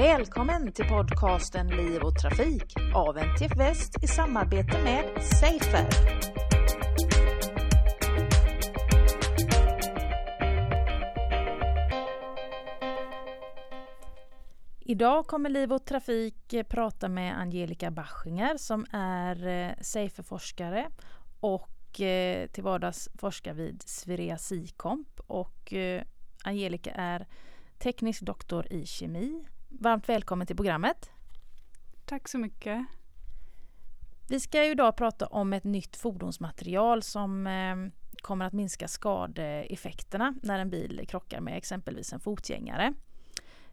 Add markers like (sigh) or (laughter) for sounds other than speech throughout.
Välkommen till podcasten Liv och Trafik av NTF Väst i samarbete med Safer. Idag kommer Liv och Trafik eh, prata med Angelica Bachinger som är eh, Safer-forskare och eh, till vardags forskar vid Svirea Sikomp och Angelica är teknisk doktor i kemi. Varmt välkommen till programmet. Tack så mycket. Vi ska idag prata om ett nytt fordonsmaterial som eh, kommer att minska skadeeffekterna när en bil krockar med exempelvis en fotgängare.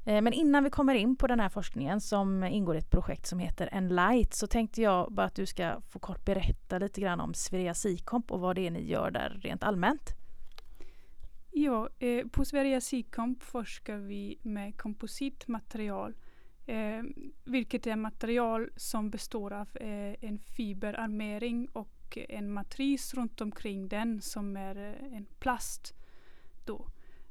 Eh, men innan vi kommer in på den här forskningen som ingår i ett projekt som heter Enlight så tänkte jag bara att du ska få kort berätta lite grann om Sverige Sikomp och vad det är ni gör där rent allmänt. Ja, eh, på Sverige Sikomp forskar vi med kompositmaterial. Eh, vilket är material som består av eh, en fiberarmering och en matris runt omkring den som är eh, en plast. Då.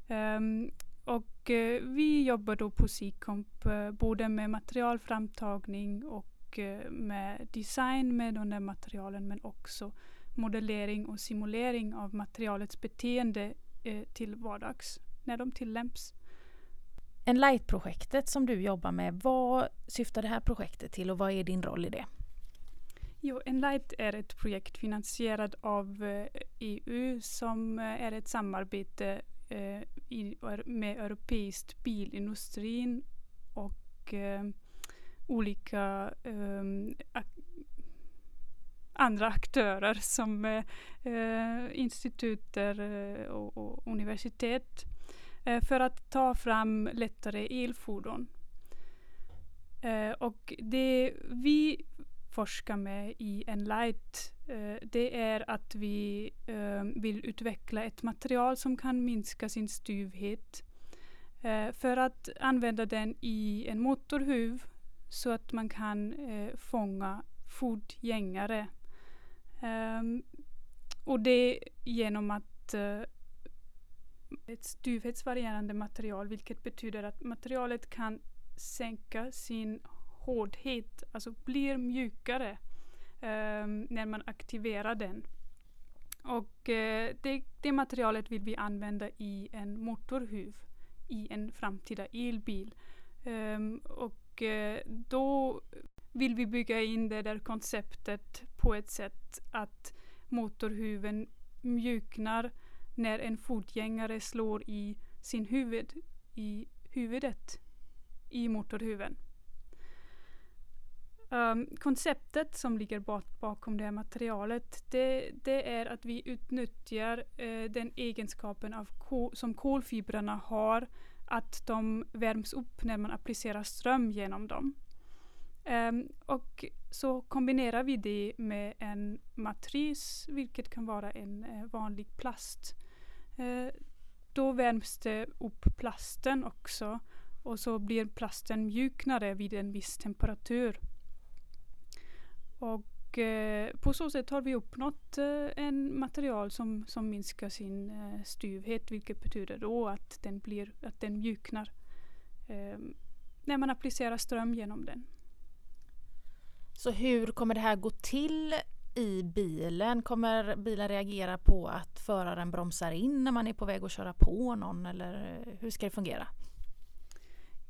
Ehm, och eh, vi jobbar då på Sikomp eh, både med materialframtagning och eh, med design med de där materialen men också modellering och simulering av materialets beteende eh, till vardags när de tillämpas. Enlight-projektet som du jobbar med, vad syftar det här projektet till och vad är din roll i det? Jo, Enlight är ett projekt finansierat av EU eh, e som eh, är ett samarbete eh, i, med europeiskt bilindustrin och eh, olika um, andra aktörer som eh, institut eh, och, och, universitet eh, för att ta fram lättare elfordon. Eh, och det vi forskar med i Enlight eh, det är att vi eh, vill utveckla ett material som kan minska sin styvhet eh, för att använda den i en motorhuv så att man kan eh, fånga fotgängare Um, och det genom att uh, ett styvhetsvarierande material vilket betyder att materialet kan sänka sin hårdhet, alltså blir mjukare um, när man aktiverar den. Och uh, det, det, materialet vill vi använda i en motorhuv i en framtida elbil. Um, och uh, då vill vi bygga in det där konceptet på ett sätt att motorhuven mjuknar när en fotgängare slår i sin huvud i huvudet i motorhuven. Um, konceptet som ligger bak bakom det här materialet det, det är att vi utnyttjar uh, den egenskapen av som kolfibrerna har att de värms upp när man applicerar ström genom dem. Um, och så kombinerar vi det med en matris, vilket kan vara en uh, vanlig plast. Uh, då värms det upp plasten också och så blir plasten mjuknare vid en viss temperatur. Och uh, på så sätt har vi uppnått en material som, som minskar sin styvhet, vilket betyder då att den, blir, att den mjuknar ehm, när man applicerar ström genom den. Så hur kommer det här gå till i bilen? Kommer bilen reagera på att föraren bromsar in när man är på väg att köra på någon eller hur ska det fungera?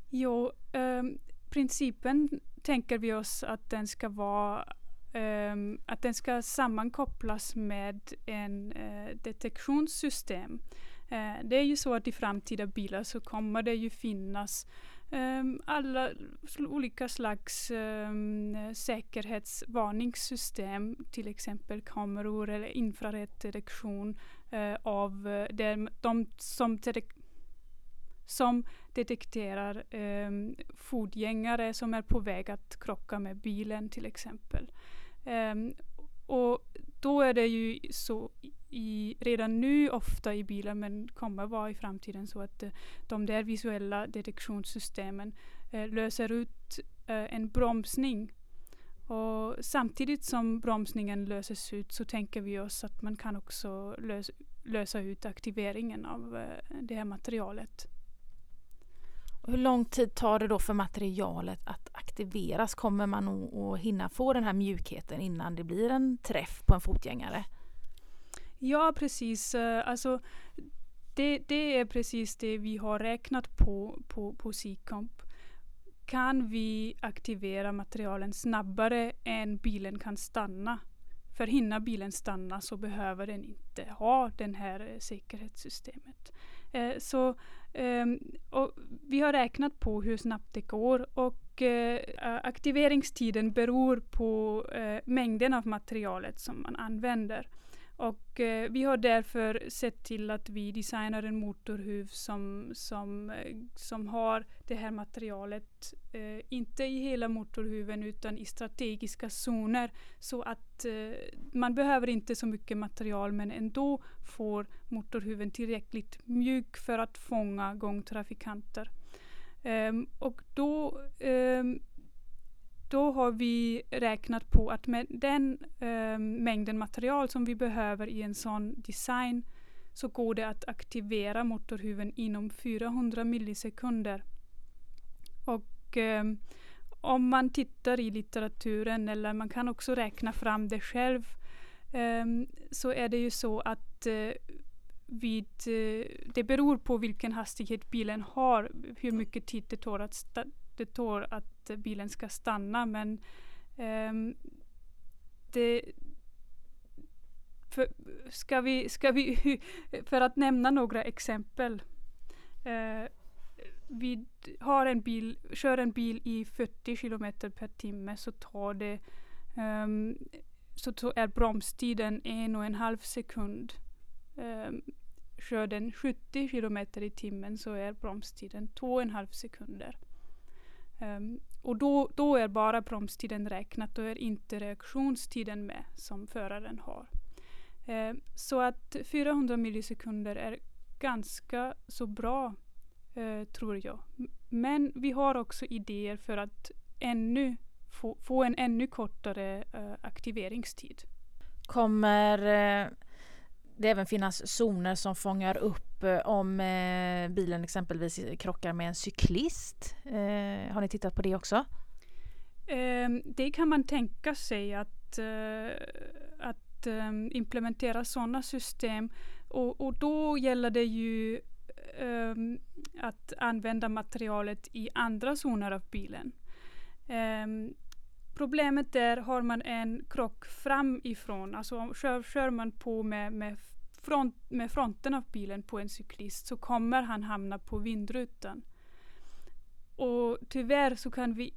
Jo, eh, principen tänker vi oss att den ska vara eh, att den ska sammankopplas med en eh, detektionssystem. Eh, det är ju så att i framtida bilar så kommer det ju finnas Ehm, alla olika slags um, säkerhetsvarningssystem, till exempel kameror eller infraröddetektion uh, eh, av eh, uh, de, de som, som detekterar ehm, um, fotgängare som är på väg att krocka med bilen till exempel. Um, och då är det ju så i, redan nu ofta i bilar men kommer vara i framtiden så att eh, de där visuella detektionssystemen eh, löser ut eh, en bromsning. Och samtidigt som bromsningen löses ut så tänker vi oss att man kan också lös, lösa ut aktiveringen av eh, det här materialet. Hur lång tid tar det då för materialet att aktiveras? Kommer man att hinna få den här mjukheten innan det blir en träff på en fotgängare? Ja, precis. Eh, alltså, det, det är precis det vi har räknat på på, på Seacomp. Kan vi aktivera materialen snabbare än bilen kan stanna? För hinner bilen stanna så behöver den inte ha det här eh, säkerhetssystemet. Eh, så, eh, vi har räknat på hur snabbt det går och eh, aktiveringstiden beror på eh, mängden av materialet som man använder. Och eh, vi har därför sett till att vi designar en motorhuv som, som, eh, som har det här materialet, eh, inte i hela motorhuven utan i strategiska zoner så att eh, man behöver inte så mycket material men ändå får motorhuven tillräckligt mjuk för att fånga gångtrafikanter. Ehm, och då ehm, då har vi räknat på att med den eh, mängden material som vi behöver i en sån design så går det att aktivera motorhuven inom 400 millisekunder. Och eh, om man tittar i litteraturen eller man kan också räkna fram det själv eh, så är det ju så att eh, vid, eh, det beror på vilken hastighet bilen har, hur mycket tid det tar att det tål att bilen ska stanna men um, det, för, ska vi, ska vi, (laughs) för att nämna några exempel. Uh, vi har en bil, kör en bil i 40 kilometer per timme så tar det um, så är bromstiden en och en halv sekund. Um, kör den 70 kilometer i timmen så är bromstiden två och en halv sekunder. Um, och då, då är bara bromstiden räknat, då är inte reaktionstiden med som föraren har. Um, så att 400 millisekunder är ganska så bra, uh, tror jag. Men vi har också idéer för att ännu få, få en ännu kortare uh, aktiveringstid. Kommer eh, det även finnas zoner som fångar upp eh, om eh, bilen exempelvis krockar med en cyklist. Eh, har ni tittat på det också? Ehm, det kan man tänka sig att, eh, att eh, implementera sådana system och, och då gäller det ju um, att använda materialet i andra zoner av bilen. Um, Problemet är, har man en krock framifrån, alltså kör, kör man på med, med, front, med fronten av bilen på en cyklist så kommer han hamna på vindrutan. Och tyvärr så kan vi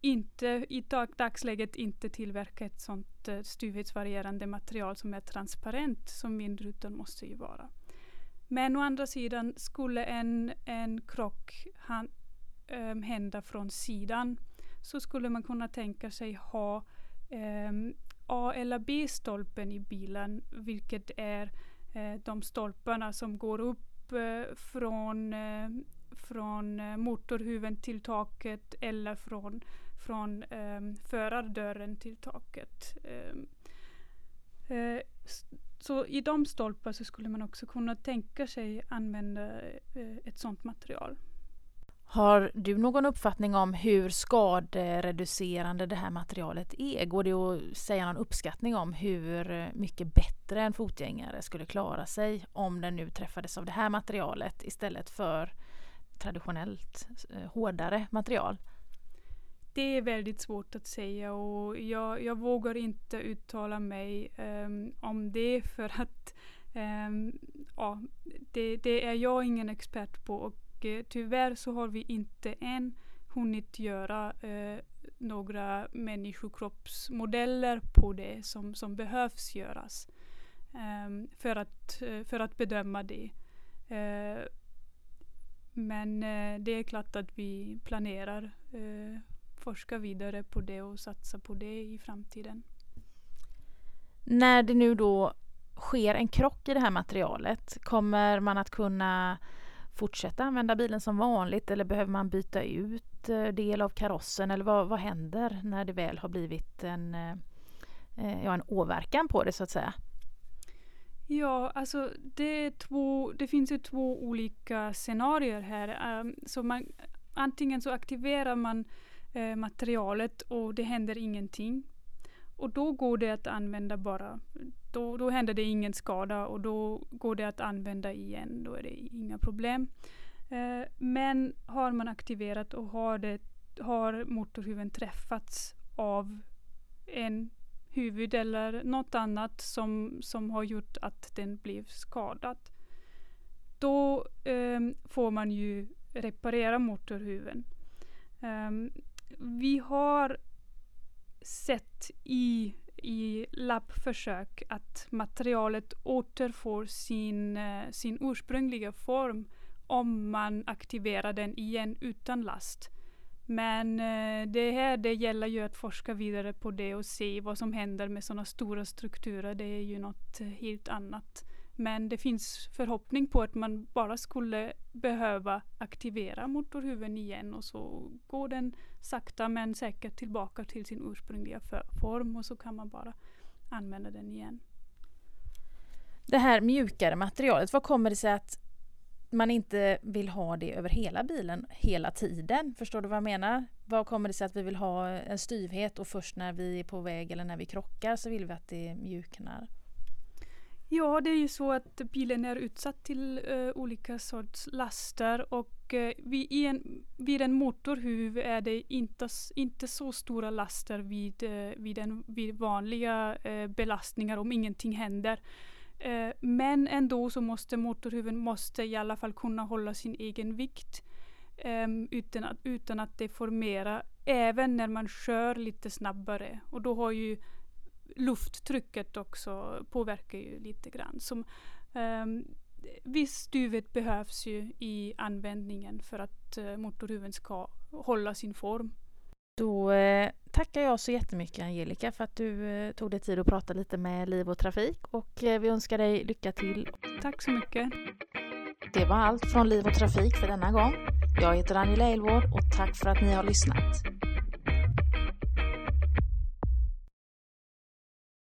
inte i dag, dagsläget inte tillverka ett sånt eh, uh, styvhetsvarierande material som är transparent som vindrutan måste ju vara. Men å andra sidan skulle en, en krock han, um, hända från sidan så skulle man kunna tänka sig ha eh, A eller B-stolpen i bilen, vilket är eh, de stolparna som går upp eh, från, eh, från eh, motorhuven till taket eller från, från ehm, förardörren till taket. Ehm, eh, så i de stolpar så skulle man också kunna tänka sig använda eh, ett sådant material. Har du någon uppfattning om hur skadereducerande det här materialet är? Går det att säga någon uppskattning om hur mycket bättre en fotgängare skulle klara sig om den nu träffades av det här materialet istället för traditionellt eh, hårdare material? Det är väldigt svårt att säga och jag, jag vågar inte uttala mig um, om det för att um, ja, det, det, är jag ingen expert på och Eh, tyvärr så har vi inte än hunnit göra eh, några människokroppsmodeller på det som, som behövs göras eh, för, att, eh, för att bedöma det. Eh, men eh, det är klart att vi planerar uh, forska vidare på det och satsa på det i framtiden. När det nu då sker en krock i det här materialet, kommer man att kunna fortsätta använda bilen som vanligt eller behöver man byta ut eh, del av karossen eller vad, vad händer när det väl har blivit en, eh, eh, ja, en åverkan på det så att säga? Ja, alltså det, är två, det finns ju två olika scenarier här. Um, så man, antingen så aktiverar man materialet och det händer ingenting. Och då går det att använda bara. Då, då händer det ingen skada och då går det att använda igen. Då är det inga problem. Eh, men har man aktiverat och har, det, har motorhuven träffats av en huvud eller något annat som, som har gjort att den blev skadad. Då um, får man ju reparera motorhuven. Um, vi har sett i, i labbförsök att materialet återfår sin, eh, sin ursprungliga form om man aktiverar den igen utan last. Men eh, det här det gäller ju att forska vidare på det och se vad som händer med sådana stora strukturer. Det är ju något eh, helt annat. Men det finns förhoppning på att man bara skulle behöva aktivera motorhuven igen och så går den sakta men säkert tillbaka till sin ursprungliga form och så kan man bara använda den igen. Det här mjukare materialet, vad kommer det sig att man inte vill ha det över hela bilen hela tiden. Förstår du vad jag menar? Vad kommer det sig att vi vill ha en styvhet och först när vi är på väg eller när vi krockar så vill vi att det mjuknar? Ja, det är ju så att bilen är utsatt till uh, olika sorts laster och eh, uh, vid, en, vid en motorhuv är det inte, inte så stora laster vid, uh, vid, en, vid vanliga belastningar om ingenting händer. Men ändå så måste motorhuven måste i alla fall kunna hålla sin egen vikt um, utan, att, utan att deformera även när man kör lite snabbare. Och då har ju lufttrycket också påverkar ju lite grann. Som, um, viss styvhet behövs ju i användningen för att uh, motorhuven ska hålla sin form. Då eh, tackar jag så jättemycket Angelica för att du eh, tog dig tid att prata lite med Liv och Trafik och eh, vi önskar dig lycka till. Tack så mycket. Det var allt från Liv och Trafik för denna gång. Jag heter Angela Elvård och tack för att ni har lyssnat.